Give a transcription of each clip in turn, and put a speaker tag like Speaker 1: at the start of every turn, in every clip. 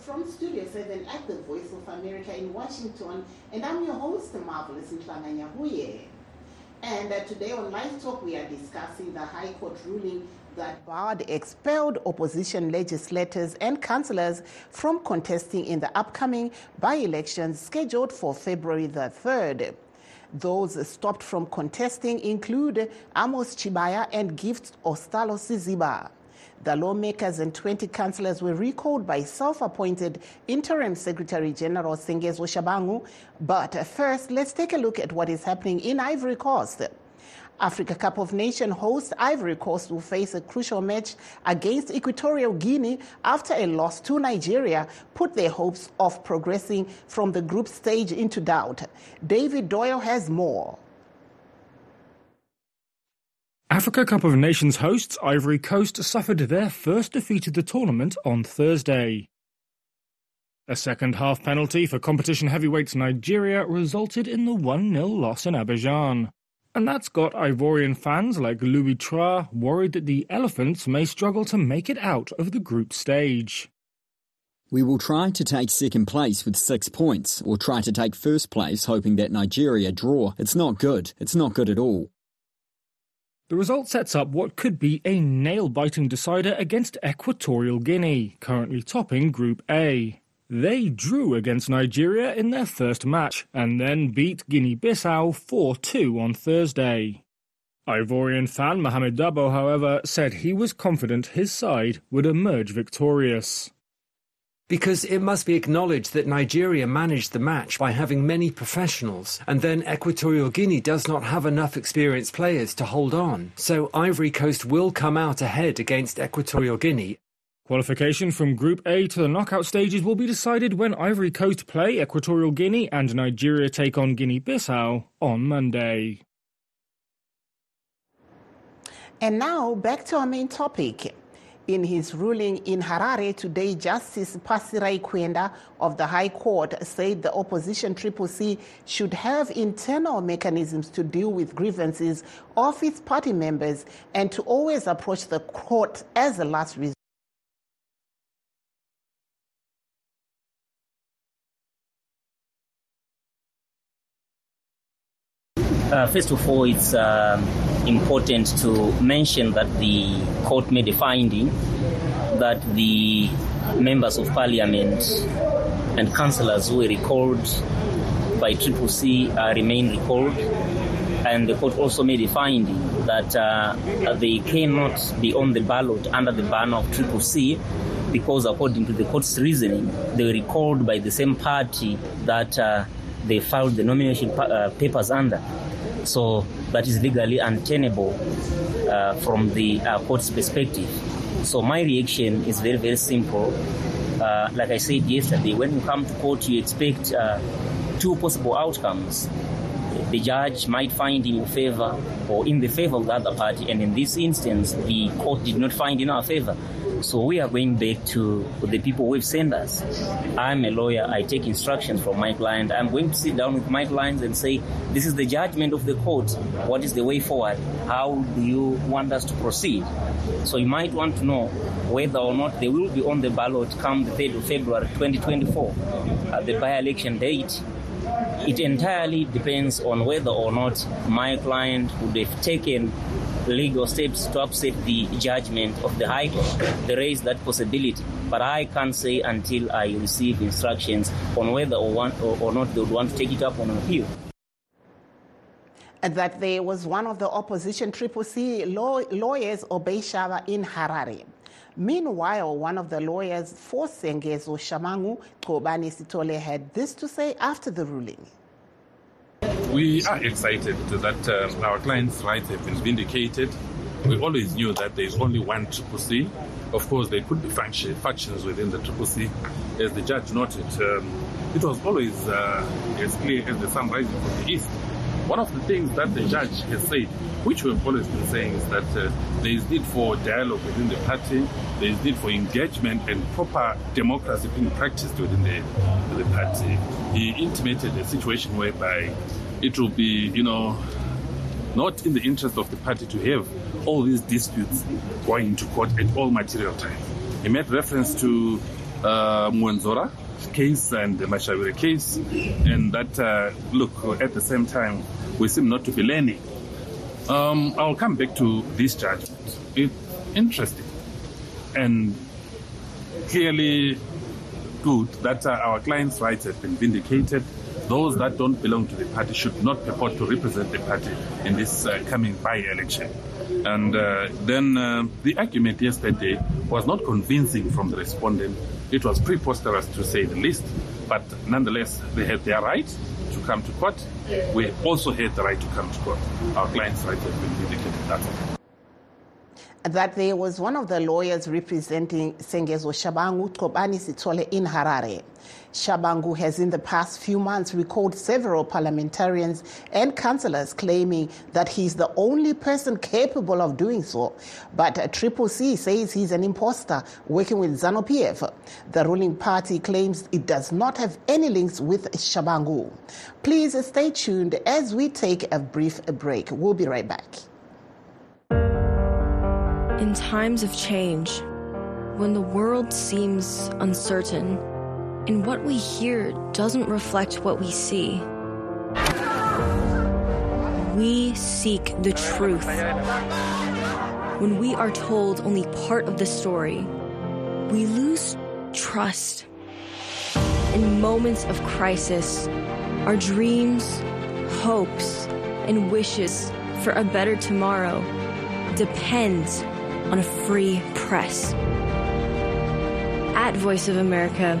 Speaker 1: from Studio 7 at the Voice of America in Washington, and I'm your host, Marvelous Mhlanga Nyahuye. And uh, today on Live Talk, we are discussing the High Court ruling that barred expelled opposition legislators and councillors from contesting in the upcoming by elections scheduled for February the 3rd. Those stopped from contesting include Amos Chibaya and Gift Ostalo Siziba. The lawmakers and 20 councillors were recalled by self-appointed Interim Secretary General Sengezo Tshabangu. But first, let's take a look at what is happening in Ivory Coast. Africa Cup of Nations host Ivory Coast will face a crucial match against Equatorial Guinea after a loss to Nigeria put their hopes of progressing from the group stage into doubt. David Doyle has more.
Speaker 2: Africa Cup of Nations hosts Ivory Coast suffered their first defeat of the tournament on Thursday. A second half penalty for competition heavyweights Nigeria resulted in the 1 0 loss in Abidjan. And that's got Ivorian fans like Louis Tra worried that the Elephants may struggle to make it out of the group stage.
Speaker 3: We will try to take second place with six points, or try to take first place hoping that Nigeria draw. It's not good. It's not good at all.
Speaker 2: The result sets up what could be a nail biting decider against Equatorial Guinea, currently topping Group A. They drew against Nigeria in their first match and then beat Guinea Bissau 4 2 on Thursday. Ivorian fan Mohamed Dabo, however, said he was confident his side would emerge victorious
Speaker 4: because it must be acknowledged that Nigeria managed the match by having many professionals, and then Equatorial Guinea does not have enough experienced players to hold on. So Ivory Coast will come out ahead against Equatorial Guinea.
Speaker 2: Qualification from Group A to the knockout stages will be decided when Ivory Coast play Equatorial Guinea and Nigeria take on Guinea Bissau on Monday.
Speaker 1: And now back to our main topic. In his ruling in Harare today, Justice Pasirai Kwenda of the High Court said the opposition Triple C should have internal mechanisms to deal with grievances of its party members and to always approach the court as a last resort.
Speaker 5: Uh, first of all, it's um, important to mention that the court made a finding that the members of parliament and councillors who were recalled by Triple C uh, remain recalled. And the court also made a finding that uh, they cannot be on the ballot under the banner of Triple C because, according to the court's reasoning, they were recalled by the same party that uh, they filed the nomination pa- uh, papers under. So that is legally untenable uh, from the uh, court's perspective. So my reaction is very, very simple. Uh, like I said yesterday, when you come to court, you expect uh, two possible outcomes. The judge might find in your favor or in the favor of the other party, and in this instance, the court did not find in our favor. So we are going back to the people who have sent us. I'm a lawyer. I take instructions from my client. I'm going to sit down with my clients and say, this is the judgment of the court. What is the way forward? How do you want us to proceed? So you might want to know whether or not they will be on the ballot come the 3rd of February 2024 at the by-election date. It entirely depends on whether or not my client would have taken legal steps to upset the judgment of the High Court. There is that possibility, but I can't say until I receive instructions on whether or, want, or, or not they would want to take it up on appeal.
Speaker 1: That there was one of the opposition Triple C law, lawyers, Obey Shava, in Harare. Meanwhile, one of the lawyers for Sengezo Tshabangu, Kobani Sitole, had this to say after the ruling.
Speaker 6: We are excited that um, our clients' rights have been vindicated. We always knew that there is only one Triple C. Of course, there could be factions within the Triple C. As the judge noted, um, it was always uh, as clear as the sun rising from the east. One of the things that the judge has said, which we've always been saying, is that uh, there is need for dialogue within the party, there is need for engagement and proper democracy being practiced within the, the party. He intimated a situation whereby it will be, you know, not in the interest of the party to have all these disputes going into court at all material times. He made reference to uh, Mwonzora case and the case, and that, uh, look, at the same time, we seem not to be learning. Um, I'll come back to this judgment. It's interesting and clearly good that uh, our clients' rights have been vindicated. Those that don't belong to the party should not purport to represent the party in this uh, coming by-election. And uh, then uh, the argument yesterday was not convincing from the respondent. It was preposterous to say the least, but nonetheless, they had their right come to court. We also had the right to come to court. Our clients' rights have been vindicated. That's all
Speaker 1: that there was one of the lawyers representing Sengezo Tshabangu Tkobani Sitole in Harare. Tshabangu has in the past few months recalled several parliamentarians and councillors claiming that he's the only person capable of doing so. But Triple C says he's an imposter working with ZANU PF. The ruling party claims it does not have any links with Tshabangu. Please stay tuned as we take a brief break. We'll be right back.
Speaker 7: In times of change, when the world seems uncertain and what we hear doesn't reflect what we see, we seek the truth. When we are told only part of the story, we lose trust. In moments of crisis, our dreams, hopes, and wishes for a better tomorrow depends on a free press. At Voice of America,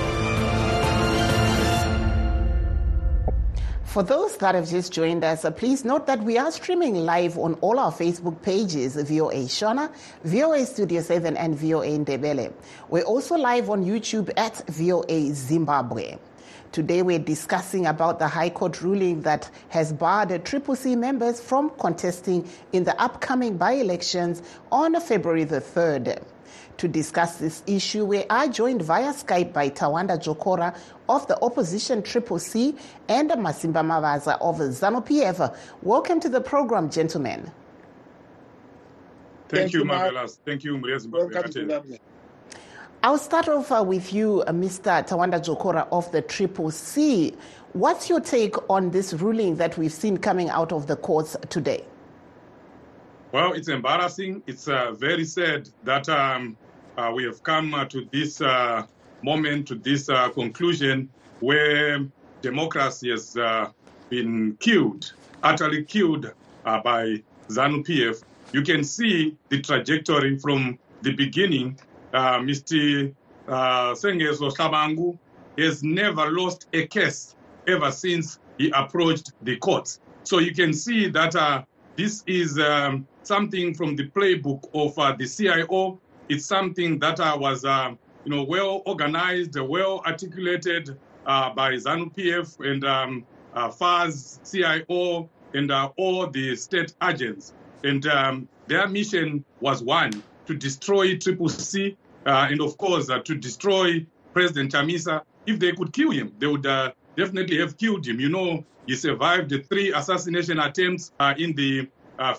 Speaker 1: For those that have just joined us, uh, please note that we are streaming live on all our Facebook pages, VOA Shona, VOA Studio 7, and VOA Ndebele. We're also live on YouTube at VOA Zimbabwe. Today we're discussing about the High Court ruling that has barred Triple C members from contesting in the upcoming by-elections on February the 3rd. To discuss this issue, we are joined via Skype by Tawanda Jokora of the opposition Triple C and Masimba Mavaza of ZANU PF. Welcome to the program, gentlemen.
Speaker 8: Thank, Thank you, Marvelous. Thank you, Welcome
Speaker 1: I'll start off uh, with you, uh, Mr. Tawanda Jokora of the Triple C. What's your take on this ruling that we've seen coming out of the courts today?
Speaker 8: Well, it's embarrassing. It's uh, very sad that um, uh, we have come uh, to this uh, moment, to this uh, conclusion where democracy has uh, been killed, utterly killed by ZANU PF. You can see the trajectory from the beginning. Mr. Sengezo Tshabangu has never lost a case ever since he approached the courts. So you can see that this is um, something from the playbook of uh, the CIO it's something that uh, was, uh, you know, well organized, well articulated uh, by ZANU PF and um, uh, FAZ, CIO, and uh, all the state agents. And um, their mission was one, to destroy Triple C, uh, and of course, to destroy President Chamisa. If they could kill him, they would definitely have killed him. You know, he survived the three assassination attempts in the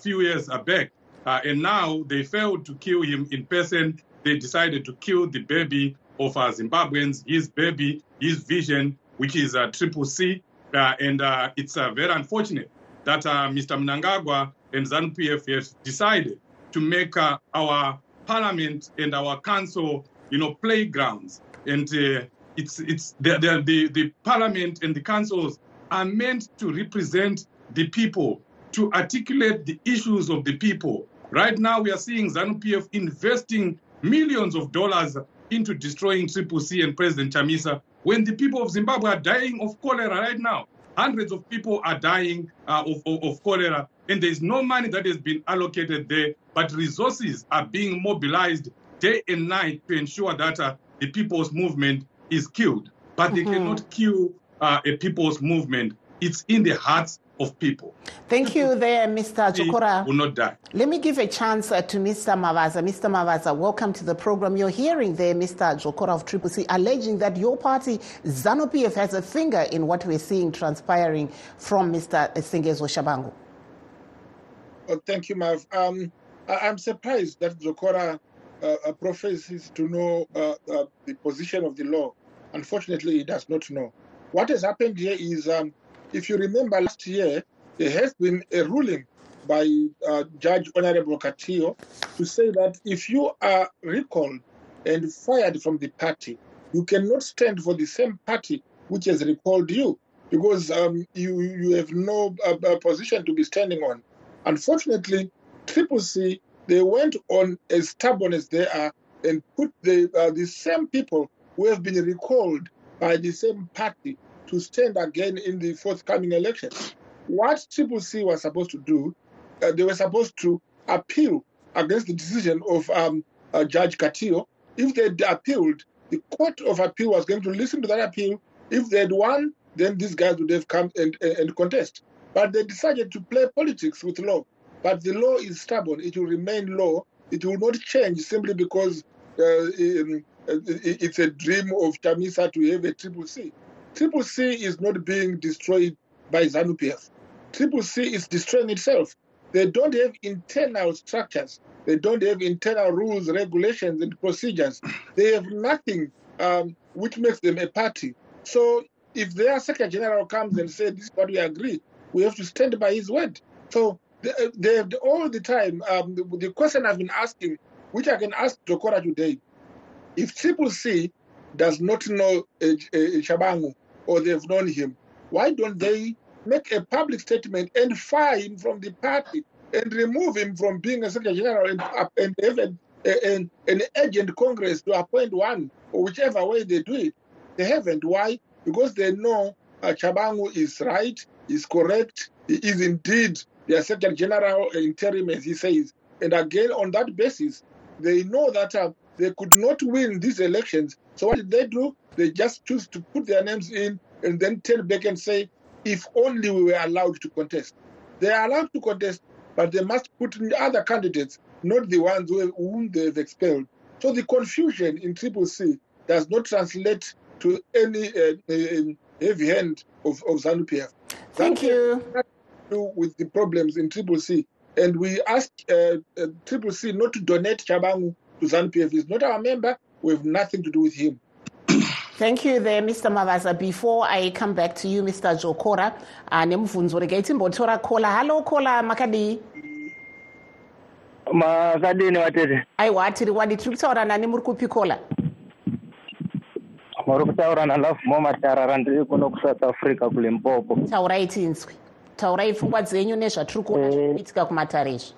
Speaker 8: few years back. Uh, and now they failed to kill him in person. They decided to kill the baby of uh, Zimbabweans, his baby, his vision, which is uh, Triple C. Uh, and uh, it's very unfortunate that Mr. Mnangagwa and ZANU PF have decided to make our parliament and our council, you know, playgrounds. And it's it's the, the, the, the parliament and the councils are meant to represent the people, to articulate the issues of the people, Right now, we are seeing ZANU PF investing millions of dollars into destroying Triple C and President Chamisa when the people of Zimbabwe are dying of cholera right now. Hundreds of people are dying uh, of, of, of, cholera, and there's no money that has been allocated there, but resources are being mobilized day and night to ensure that uh, the people's movement is killed. But mm-hmm. they cannot kill uh, a people's movement. It's in the hearts of people.
Speaker 1: Thank you there, Mr.
Speaker 8: He
Speaker 1: Jokora.
Speaker 8: will not die.
Speaker 1: Let me give a chance uh, to Mr. Mavaza. Mr. Mavaza, welcome to the program. You're hearing there Mr. Jokora of Triple C alleging that your party, ZANU-PF, has a finger in what we're seeing transpiring from Mr. Sengezo Shabangu.
Speaker 9: Oh, thank you, Mav. Um, I- I'm surprised that Zokora uh, uh, professes to know uh, uh, the position of the law. Unfortunately, he does not know. What has happened here is, um, if you remember last year, there has been a ruling by uh, Judge Honorable Katiyo to say that if you are recalled and fired from the party, you cannot stand for the same party which has recalled you because um, you, you have no uh, uh, position to be standing on. Unfortunately, Triple C, they went on as stubborn as they are and put the, uh, the same people who have been recalled by the same party to stand again in the forthcoming election. What Triple C was supposed to do, uh, they were supposed to appeal against the decision of um, uh, Judge Katiyo. If they appealed, the Court of Appeal was going to listen to that appeal. If they had won, then these guys would have come and, and, and contest. But they decided to play politics with law. But the law is stubborn. It will remain law. It will not change simply because uh, uh, it's a dream of Chamisa to have a triple C. Triple C is not being destroyed by ZANU PF. Triple C is destroying itself. They don't have internal structures. They don't have internal rules, regulations, and procedures. They have nothing um, which makes them a party. So if their Secretary General comes and says, this is what we agree, we have to stand by his word. So they, they all the time, um, the, the question I've been asking, which I can ask Jokora today, if Triple C does not know uh, uh, Tshabangu or they've known him, why don't they make a public statement and fire him from the party and remove him from being a Secretary General and, and have an, an, agent Congress to appoint one or whichever way they do it? They haven't. Why? Because they know uh, Tshabangu is right, is correct, he is indeed their Secretary General interim, as he says. And again, on that basis, they know that uh, they could not win these elections. So what did they do? They just choose to put their names in and then turn back and say, if only we were allowed to contest. They are allowed to contest, but they must put in other candidates, not the ones who, whom they've expelled. So the confusion in Triple C does not translate to any uh, uh, heavy hand of, of ZANU PF.
Speaker 1: Thank you.
Speaker 9: has to do with the problems in Triple C. And we ask uh, uh, Triple C not to donate Tshabangu to ZANU PF. He's not our member. We have nothing to do with him.
Speaker 1: Thank you there, Mr. Mavaza. Before I come back to you, Mr. Jokora, uh, nemubvunzo regai timbotora kola. Hello, kola makadi.
Speaker 10: makadini vatete
Speaker 1: aiwa tiri wadi tiri kutaura nani muri kupi kola
Speaker 10: muri kutaura nalafu momatarara ndiri kuno kusouth africa kulimpopo
Speaker 1: taurai tinzwi taurai pfungwa dzenyu nezvatiri kuona zviri kuitika kumatare izvi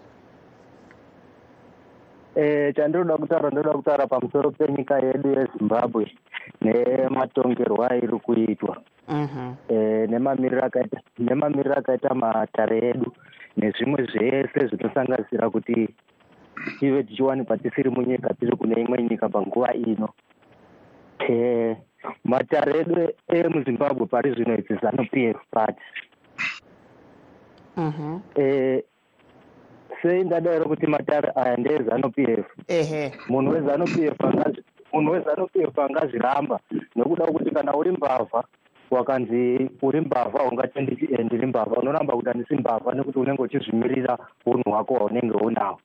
Speaker 10: Eh, chandinoda kutaura ndoda kutaura pamusoro penyika yedu yezimbabwe nematongerwo airi kuitwa.
Speaker 1: Mhm.
Speaker 10: eh, nemamiriro akaita matare edu nezvimwe zvese zvinosanganisira kuti tive tichiwanikwa tisiri munyika tiri kune imwe nyika panguva ino. Matare edu emuzimbabwe pari zvino idzi zanu pf party.
Speaker 1: Mhm.
Speaker 10: eh, sei ndadairo kuti matare aya ndeezanu pf
Speaker 1: ehe.
Speaker 10: Munhu wezanu pf angazi- munhu wezanu pf angazviramba nokuda kuti kana uri mbavha wakanzi uri mbavha ungatendi "Eh, ndiri mbavha. Unoramba kuti handisi mbavha nekuti unenge uchizvimirira unhu hwako hwaunenge unawo.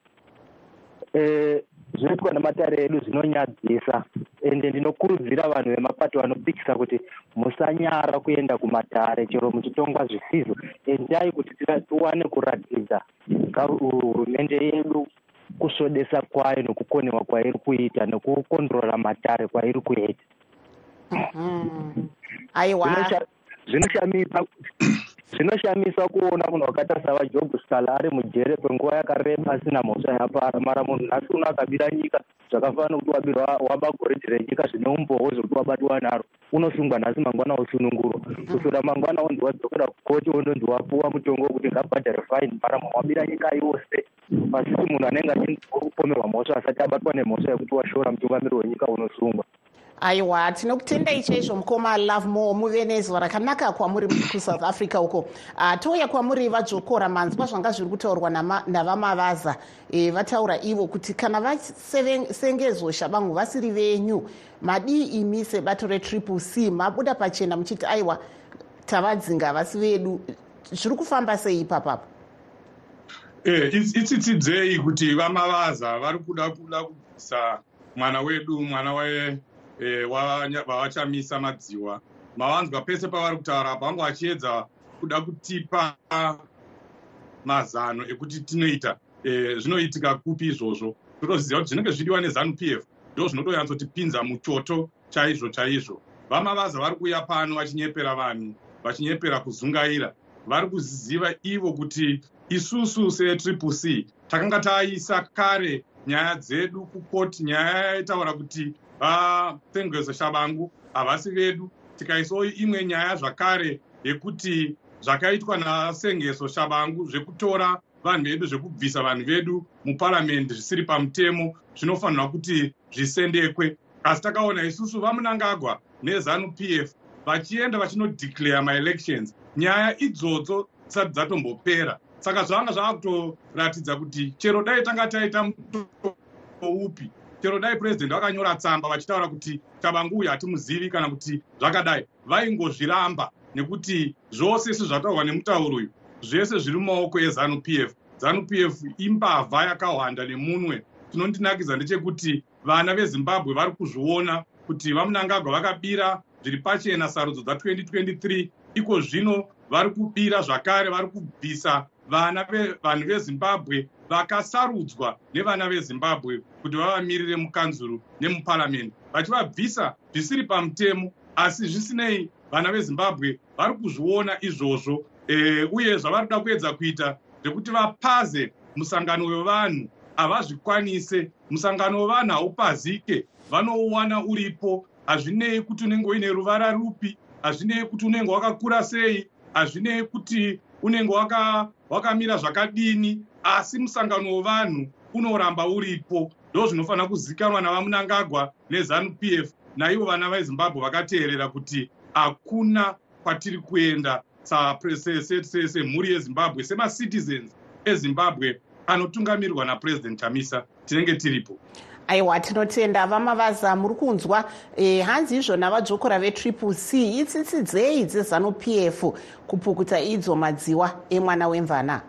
Speaker 10: Eh, zvinoitwa nematare edu zvinonyadzisa ende ndinokurudzira vanhu vemapato vanopikisa kuti musanyara kuenda kumatare chero muchitongwa zvisizvo. Endai kuti tiwane kuratidza hurumende yedu kusvodesa kwayo nokukoniwa kwairi kuita nokukondrora matare kwairi kuita.
Speaker 1: Mhm. aiwa.
Speaker 10: Zvinosha- zvinoshamisa zvinoshamisa kuona munhu wakaita savajob scala ari mujere kwenguva yakareba asina mhosva yapara mara munhu nhasi uno akabira nyika zvakafanana kuti wabirwa waba goridhe renyika zvine umboo zvokuti wabatwa naro unosungwa nhasi mangwana osunungurwa. Kusura mangwana onzi wadzokera kukoti ondonzi wapuwa mutongo wekuti ngabhadhare fine mara munhu wabira nyika yose pasiti munhu anenge achinzi uri kupomerwa mhosva asati abatwa nemhosva yekuti washora mutungamiri wenyika unosungwa
Speaker 1: aiwa tinokutendai chaizvo mukoma love more muve nezuva rakanaka kwamuri kusouth africa uko. Uh, touya kwamuri vadzokora manzwa zvanga zviri kutaurwa navamavaza e, vataura ivo kuti kana vasengezosha vangu vasiri venyu madii imi sebato retriple c mabuda pachena muchiti aiwa tavadzinga vasi vedu. Zviri kufamba sei ipapapo
Speaker 8: eh, itsitsidzei kuti vamavaza vari kuda kuda kubvisa mwana wedu mwana Eh, vavachamisa madziwa. Mavanzwa pese pavari kutaura pangu vachiedza kuda kutipa mazano ekuti tinoita. Eh, zvinoitika kupi izvozvo? Totoziva kuti zvinenge zvidiwa nezanup f ndo zvinotoyanzotipinza muchoto chaizvo chaizvo. Vamavaza vari kuuya pano vachinyepera vanhu vachinyepera kuzungaira. Vari kuziva ivo kuti isusu setriple c takanga taisa kare nyaya dzedu kukoti nyaya yaitaura kuti vasengezo shavangu havasi vedu. Tikaisawo imwe nyaya zvakare yekuti zvakaitwa nasengeso shavangu zvekutora vanhu vedu zvekubvisa vanhu vedu muparamendi zvisiri pamutemo zvinofanirwa kuti zvisendekwe. Asi takaona isusu vamunangagwa nezanup f vachienda vachinodeclare maelections nyaya idzodzo dzisati dzatombopera saka zvanga zvava kutoratidza kuti chero dai tanga taita muto upi? Chero dai purezidendi vakanyora tsamba vachitaura kuti chabangu uyu hatimuzivi kana kuti zvakadai. Vaingozviramba nekuti zvose sezvataurwa nemutauro uyu zvese zviri mumaoko ezanup f. Zanup f imbavha yakawanda nemunwe. Tinondinakidza ndechekuti vana vezimbabwe vari kuzviona kuti vamunangagwa vakabira zviri pachena sarudzo dza2023 iko zvino vari kubira zvakare vari kubvisa vana vanhu vezimbabwe vakasarudzwa nevana vezimbabwe kuti vavamirire mukanzuru nemuparamende vachivabvisa zvisiri pamutemo asi zvisinei vana vezimbabwe vari kuzviona izvozvo e, uye zvavari kuda kuedza kuita zvekuti vapaze musangano wevanhu havazvikwanise musangano wevanhu haupazike vanouwana uripo. Hazvinei kuti unenge uine ruvara rupi hazvinei kuti unenge wakakura sei hazvinei kuti unenge wakamira zvakadini asi musangano wevanhu unoramba uripo. Ndo zvinofanira kuzikanwa navamunangagwa nezanup f naivo vana vezimbabwe vakateerera kuti hakuna kwatiri kuenda semhuri yezimbabwe semacitizens ezimbabwe anotungamirirwa napurezidendi chamisa tinenge tiripo
Speaker 1: aiwa tinotenda vamavaza muri kunzwa e, hanzi izvona vadzokora vetriple c. Itsitsidzei dzezanup f kupukuta idzo madziwa emwana wemvana?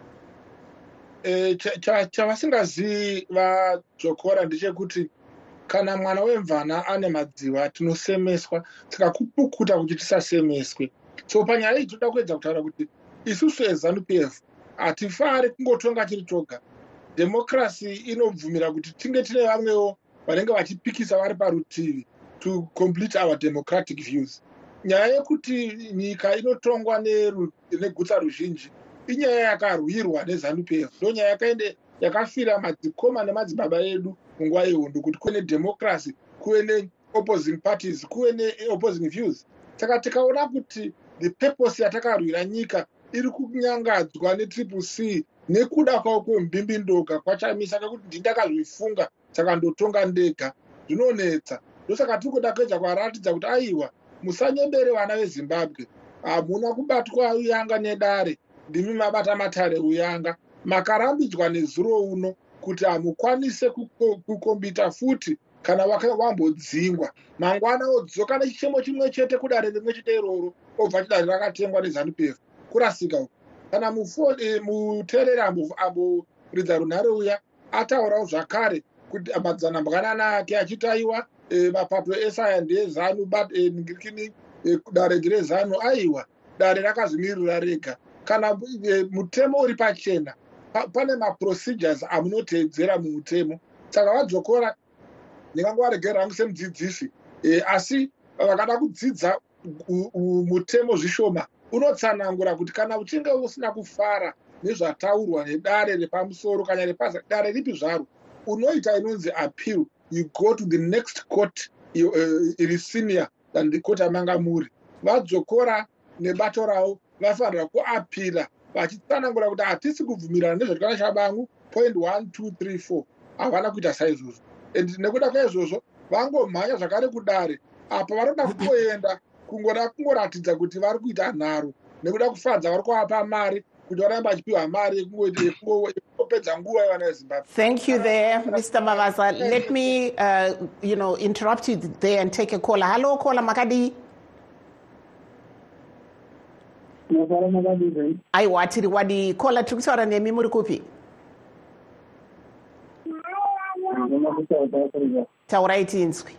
Speaker 9: E, chavasingazivi vadzokora ndechekuti kana mwana wemvana ane madziva tinosemeswa saka kupukuta kuti tisasemeswe so panyaya iyi tinoda kuedza kutaura kuti isusu ezanup f hatifari kungotonga tiri toga dhemokirasi inobvumira kuti tinge tine vamwewo vanenge vachipikisa vari parutivi to complete our democratic views. Nyaya yekuti nyika inotongwa negutsa ruzhinji inyaya yakarwirwa nezanup f ndo nyaya yakaende yakafira madzikoma nemadzibaba edu munguva yehondo kuti kuve nedhemokirasi kuve neopposing parties kuve neopposing views. Saka tikaona kuti the purpose yatakarwira nyika iri kunyangadzwa netriple c nekuda kwavo kwembimbindoga kwachamisa kekuti ndindakazvifunga saka ndotonga ndega zvinonetsa ndosaka tiri kuda kuedza kwaratidza kuti aiwa musanyembere vana vezimbabwe. Hamuna kubatwa uyanga nedare ndimi mabata matare uyanga. Makarambidzwa nezuro uno kuti hamukwanise kukombita futi kana wambodzingwa. Mangwana odzoka nechichemo chimwe chete kudare rimwe chete iroro obva chidare rakatengwa nezanup f kurasika uku kana muteereri amboridza runhare uya ataurawo zvakare kuti madzanambwanana ake achitaiwa mapato esaya ndeezanu ningirikini dare ndirezanu aiwa dare rakazvimirira rega. Kana mutemo uri pachena pane maprocedures amunoteedzera mumutemo. Saka vadzokora ndingangovaregerera hangu semudzidzisi asi vakada kudzidza mutemo zvishoma unotsanangura kuti kana uchinge usina kufara nezvataurwa nedare repamusoro kana repasa dare ripi zvaro unoita inonzi appeal. You go to the next court iri senior than the court amanga muri vadzokora nebato ravo vafanira kuapira vachitsanangura kuti hatisi kubvumirana nezvatikana chabangu point one two three four. Havana kuita saizvozvo. And nekuda kwaizvozvo vangomhanya zvakare kudare apa vanoda kungoenda kungoda kungoratidza kuti vari kuita nharo nekuda kufadza vari kuvapa mari kuti varamba vachipiwa mari yekungopedza nguva yevana vezimbabwe
Speaker 1: Thank you there, Mr. Mavaza. Let me, uh, you know, interrupt you there and take a caller. Hello, caller Makadi. aiwa tiri wadi caller tiri kutaura nemi muri kupi taurai tinzwi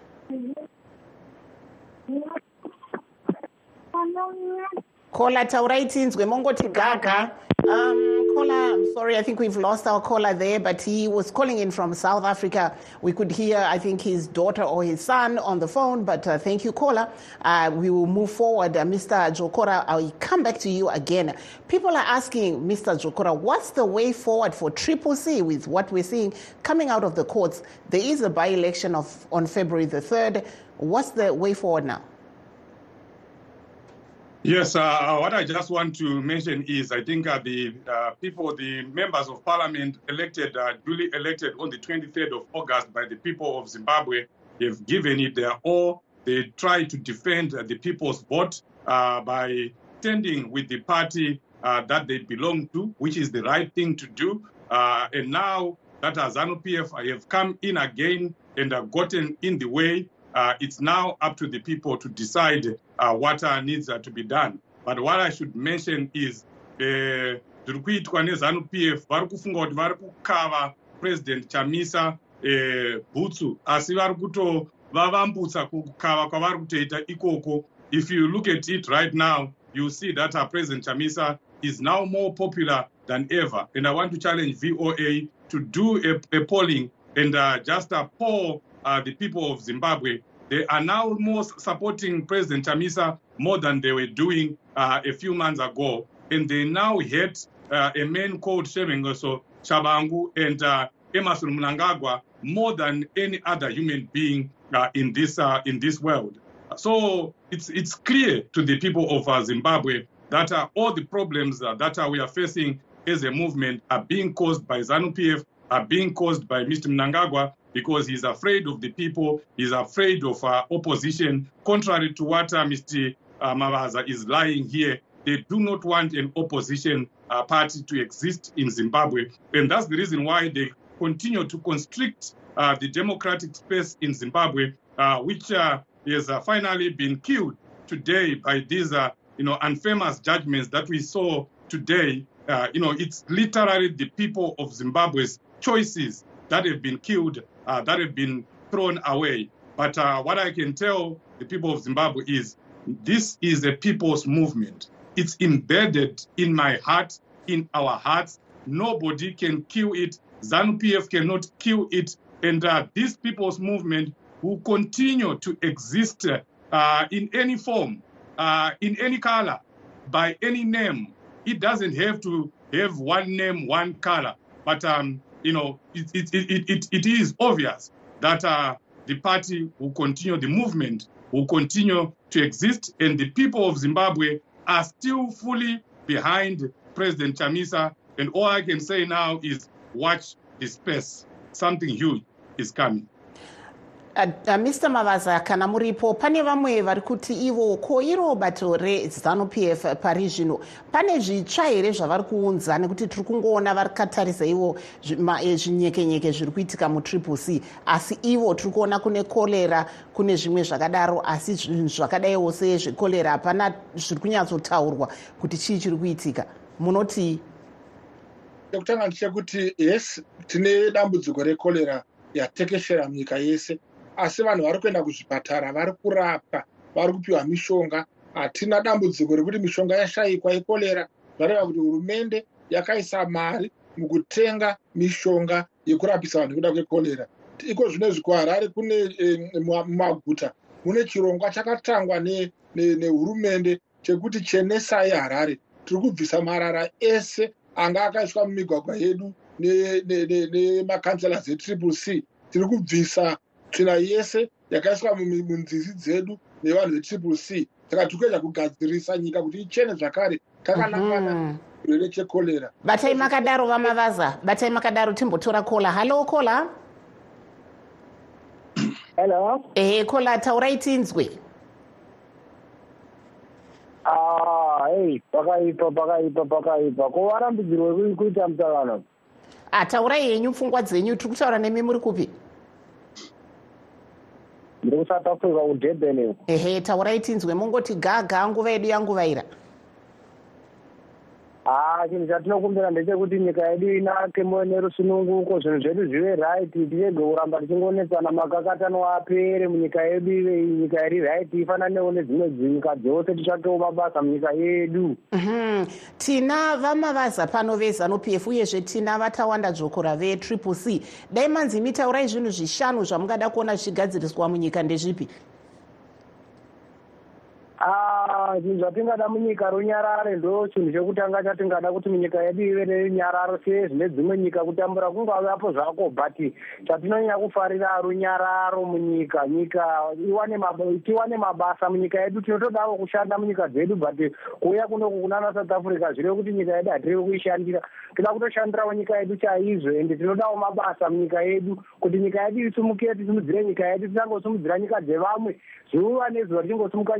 Speaker 1: caller taurai tinzwe mongoti gaga um, caller, I'm sorry, I think we've lost our caller there, but he was calling in from South Africa. We could hear, I think, his daughter or his son on the phone, but uh, thank you, caller. Uh, we will move forward. Uh, Mr. Jokora, I'll come back to you again. People are asking, Mr. Jokora, what's the way forward for Triple C with what we're seeing coming out of the courts? There is a by election of on February the 3rd. What's the way forward now?
Speaker 8: Yes, uh, what I just want to mention is I think uh, the uh, people, the members of parliament elected, uh, duly elected on the 23rd of August by the people of Zimbabwe, have given it their all. They try to defend the people's vote uh, by standing with the party uh, that they belong to, which is the right thing to do. and now that ZANU PF i have come in again and have gotten in the way, uh, it's now up to the people to decide uh, what uh, needs uh, to be done. But what I should mention is zviri kuitwa nezanu pf vari kufunga kuti vari kukava president chamisa bhutsu. Asi vari kutovavambutsa kukava kwavari kutoita ikoko. If you look at it right now you see that our president chamisa is now more popular than ever. And i want to challenge voa to do a, a polling and uh, just uh, poll uh, the people of Zimbabwe. They are now more supporting President Chamisa more than they were doing uh, a few months ago. And they now hate uh, a man called Shemengoso Tshabangu and uh, Emmerson Mnangagwa more than any other human being uh, in, this, uh, in this world. So it's, it's clear to the people of Zimbabwe that all the problems that we are facing as a movement are being caused by ZANU-PF, are being caused by Mr. Mnangagwa, because he's afraid of the people, he's afraid of uh, opposition. Contrary to what uh, Mr. Uh, Mavaza is lying here, they do not want an opposition uh, party to exist in Zimbabwe. And that's the reason why they continue to constrict uh, the democratic space in Zimbabwe, uh, which has finally been killed today by these you know, infamous judgments that we saw today. you know, it's literally the people of Zimbabwe's choices that have been killed uh, that have been thrown away. But uh, what I can tell the people of Zimbabwe is this is a people's movement. It's embedded in my heart, in our hearts. Nobody can kill it. ZANU PF cannot kill it. And uh, this people's movement will continue to exist uh, in any form, uh, in any color, by any name. It doesn't have to have one name, one color. But um, you know, it, it, it, it, it is obvious that uh, the party will continue, the movement will continue to exist, and the people of Zimbabwe are still fully behind President Chamisa. And all I can say now is watch this space. Something huge is coming.
Speaker 1: Uh, uh, mr mavaza kana muripo pane vamwe vari kuti ivo ko iro bato rezanu pf pari zvino? Pane zvitsva here zvavari kuunza nekuti tiri kungoona vari katarisa ivo zvinyekenyeke zviri kuitika mutriple c? Asi ivo tiri kuona kune korera kune zvimwe zvakadaro asi zvinhu zvakadaiwo sezvekorera hapana zviri kunyatsotaurwa kuti chii chiri kuitika. Munoti
Speaker 9: chekutanga ndechekuti yes tine dambudziko rekorera yatekeshera munyika yese asi vanhu vari kuenda kuzvipatara vari kurapwa vari kupiwa mishonga. Hatina dambudziko rekuti mishonga yashayikwa yekorera zvareva kuti hurumende yakaisa mari mukutenga mishonga yekurapisa vanhu nekuda kwekorera iko zvino izvi kuharare kune mumaguta mune chirongwa chakatangwa nehurumende chekuti chenesai harare. Tiri kubvisa marara ese anga akaiswa mumigwagwa yedu nemakansela zetriple c. Tiri kubvisa tsvina yese yakaiswa munzizi dzedu nevanhu vetriple c. Saka tiri kuedza kugadzirisa nyika kuti ichene zvakare takanangana chirwere chekorera
Speaker 1: batai makadaro vamavaza batai makadaro timbotora kola. Halo kola?
Speaker 11: Hello?
Speaker 1: Ehe kola taurai tinzwe.
Speaker 11: Ah hey pakaipa pakaipa pakaipa. Ko varambidzirwe kuita mutsakano
Speaker 1: ah taurai henyu pfungwa dzenyu tiri kutaura nemi muri kupi
Speaker 11: ndiri kusouth africa kudurban
Speaker 1: ehe taurai tinzwe mungoti gaga nguva yedu yanguvaira
Speaker 11: haa chinhu chatinokumbira ndechekuti nyika yedu inake nerusununguko zvinhu zvedu zvive right tirege kuramba tichingonetsana makakatano apere munyika yedu ive nyika iri right ifananewo nedzimwe dzinyika dzose titsvakewo mabasa munyika yedu.
Speaker 1: Mhm. tina vamavaza pano vezanup f uyezve tina vatawanda dzvokora vetriple c. Dai manzi mitaurai zvinhu zvishanu zvamungada kuona zvichigadziriswa munyika ndezvipi?
Speaker 11: Ah, zvinhu zvatingada munyika runyarare ndo chinhu chekutanga chatingada kuti munyika yedu ive nerunyararo sezvine dzimwe nyika kutambura kungavapo zvako but chatinonyanya kufarira runyararo munyika. Nyika tiwane mabasa munyika yedu tinotodawo kushanda munyika dzedu but kuuya kunoku kunana south africa zvireve kuti nyika yedu hatireve kuishandira. Toda kutoshandirawo nyika yedu chaizvo ende tinodawo mabasa munyika yedu kuti nyika yedu isumukire tisimudzire nyika yedu tisangosimudzira nyika dzevamwe. Zuva nezuva tichingosimuka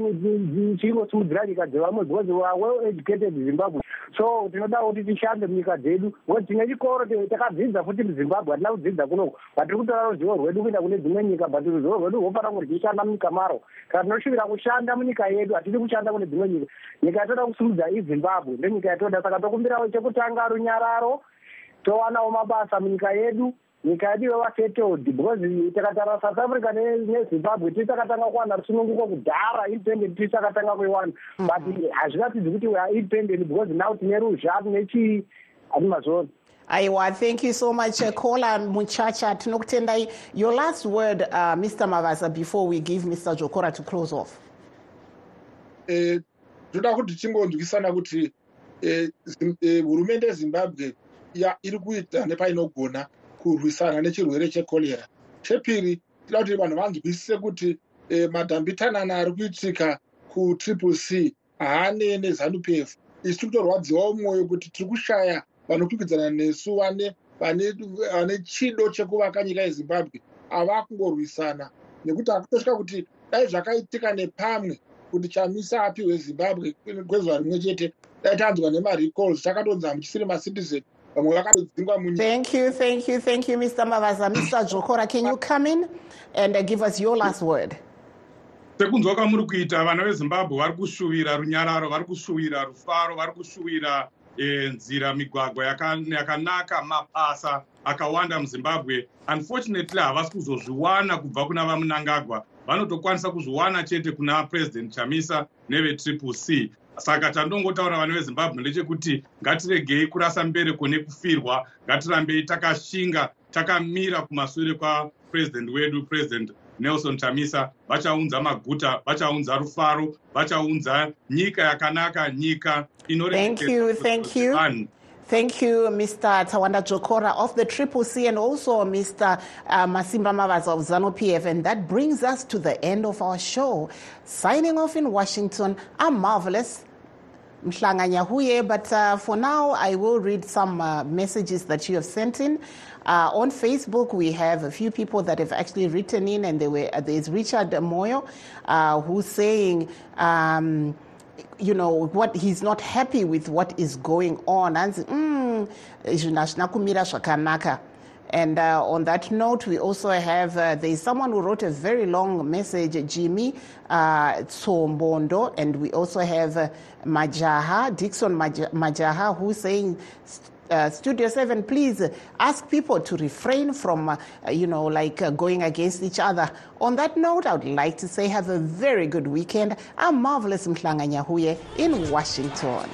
Speaker 11: tichingosimudzira nyika dzevamwe because well educated zimbabwe. So tinoda kuti tishande munyika dzedu because tine chikoro takadzidza futi muzimbabwe hatina kudzidza kunoko vatiri kutora ruzivo rwedu kuenda kune dzimwe nyika but ruzivo rwedu rwofanira kunge tichishanda munyika maro. Kana tinoshuvira kushanda munyika yedu hatidi kushanda kune dzimwe nyika. Nyika yatoda kusumudza izimbabwe ndonyika yatoda. Saka tokumbirawo chekutanga runyararo towanawo mabasa munyika yedu nyika yedu yova settled because takatara south africa nezimbabwe tiri takatanga kuwana rusununguko kudhara independent tiri takatanga kuiwana. But hazviratidzi kuti weare independent because now tine ruzha tine chii hati mazvoni
Speaker 1: aiwa thank you so much kola uh, muchacha tinokutendai your last word uh, mr mavasa before we give mr jokora to close off.
Speaker 9: Eh, toda kuti tingonzwisana kuti eh, eh, hurumende yezimbabwe iri kuita nepainogona kurwisana nechirwere chekorera chepiri tida kuti vanhu vanzwisise kuti e, madhambitanana ari kuitika kutriple c haane nezanup f isi tiri kutorwadziwawo mwoyo kuti tiri kushaya vanokwikwidzana nesu vane chido chekuvaka nyika yezimbabwe. Ava kungorwisana nekuti hakutosvika kuti dai zvakaitika nepamwe kuti chamisa apiwe zimbabwe kwezuva rimwe chete dai tanzwa nemarecalls takatonzi hamuchisiri macitizen
Speaker 1: Thank you, thank you, thank you, Mr. Mavaza. Mr. Jokora, can you come in and uh, give us your last word?
Speaker 8: sekunzwa kwamuri kuita vana vezimbabwe vari kushuvira runyararo vari kushuvira rufaro vari kushuvira e, nzira migwagwa yakanaka mabasa akawanda muzimbabwe unfortunately havasi kuzozviwana kubva kuna vamunangagwa vanotokwanisa kuzviwana chete kuna president chamisa nevetriple c saka chandongotaura vana vezimbabwe ndechekuti ngatiregei kurasa mbereko nekufirwa ngatirambei takashinga takamira kumashure kwapurezidendi wedu purezidendi nelson chamisa vachaunza maguta vachaunza rufaro vachaunza nyika yakanaka nyika
Speaker 1: inorevanhu Thank you, Mr. Tawanda Jokora of the Triple C and also Mr. Uh, Masimba Mavaza of ZANU PF. And that brings us to the end of our show. Signing off in Washington, I'm Marvelous. Mhlanga Nyahuye, but uh, for now I will read some uh, messages that you have sent in. Uh, on Facebook, we have a few people that have actually written in, and were, there's Richard Moyo uh, who's saying, um, you know, what he's not happy with what is going on. And mm, and uh, on that note, we also have uh, there's someone who wrote a very long message, Jimmy uh, Tsombondo, and we also have uh, Majaha, Dixon Majaha, who's saying, uh, Studio 7, please ask people to refrain from, uh, you know, like uh, going against each other. On that note, I would like to say have a very good weekend. I'm Marvelous Mhlanga Nyahuye in Washington.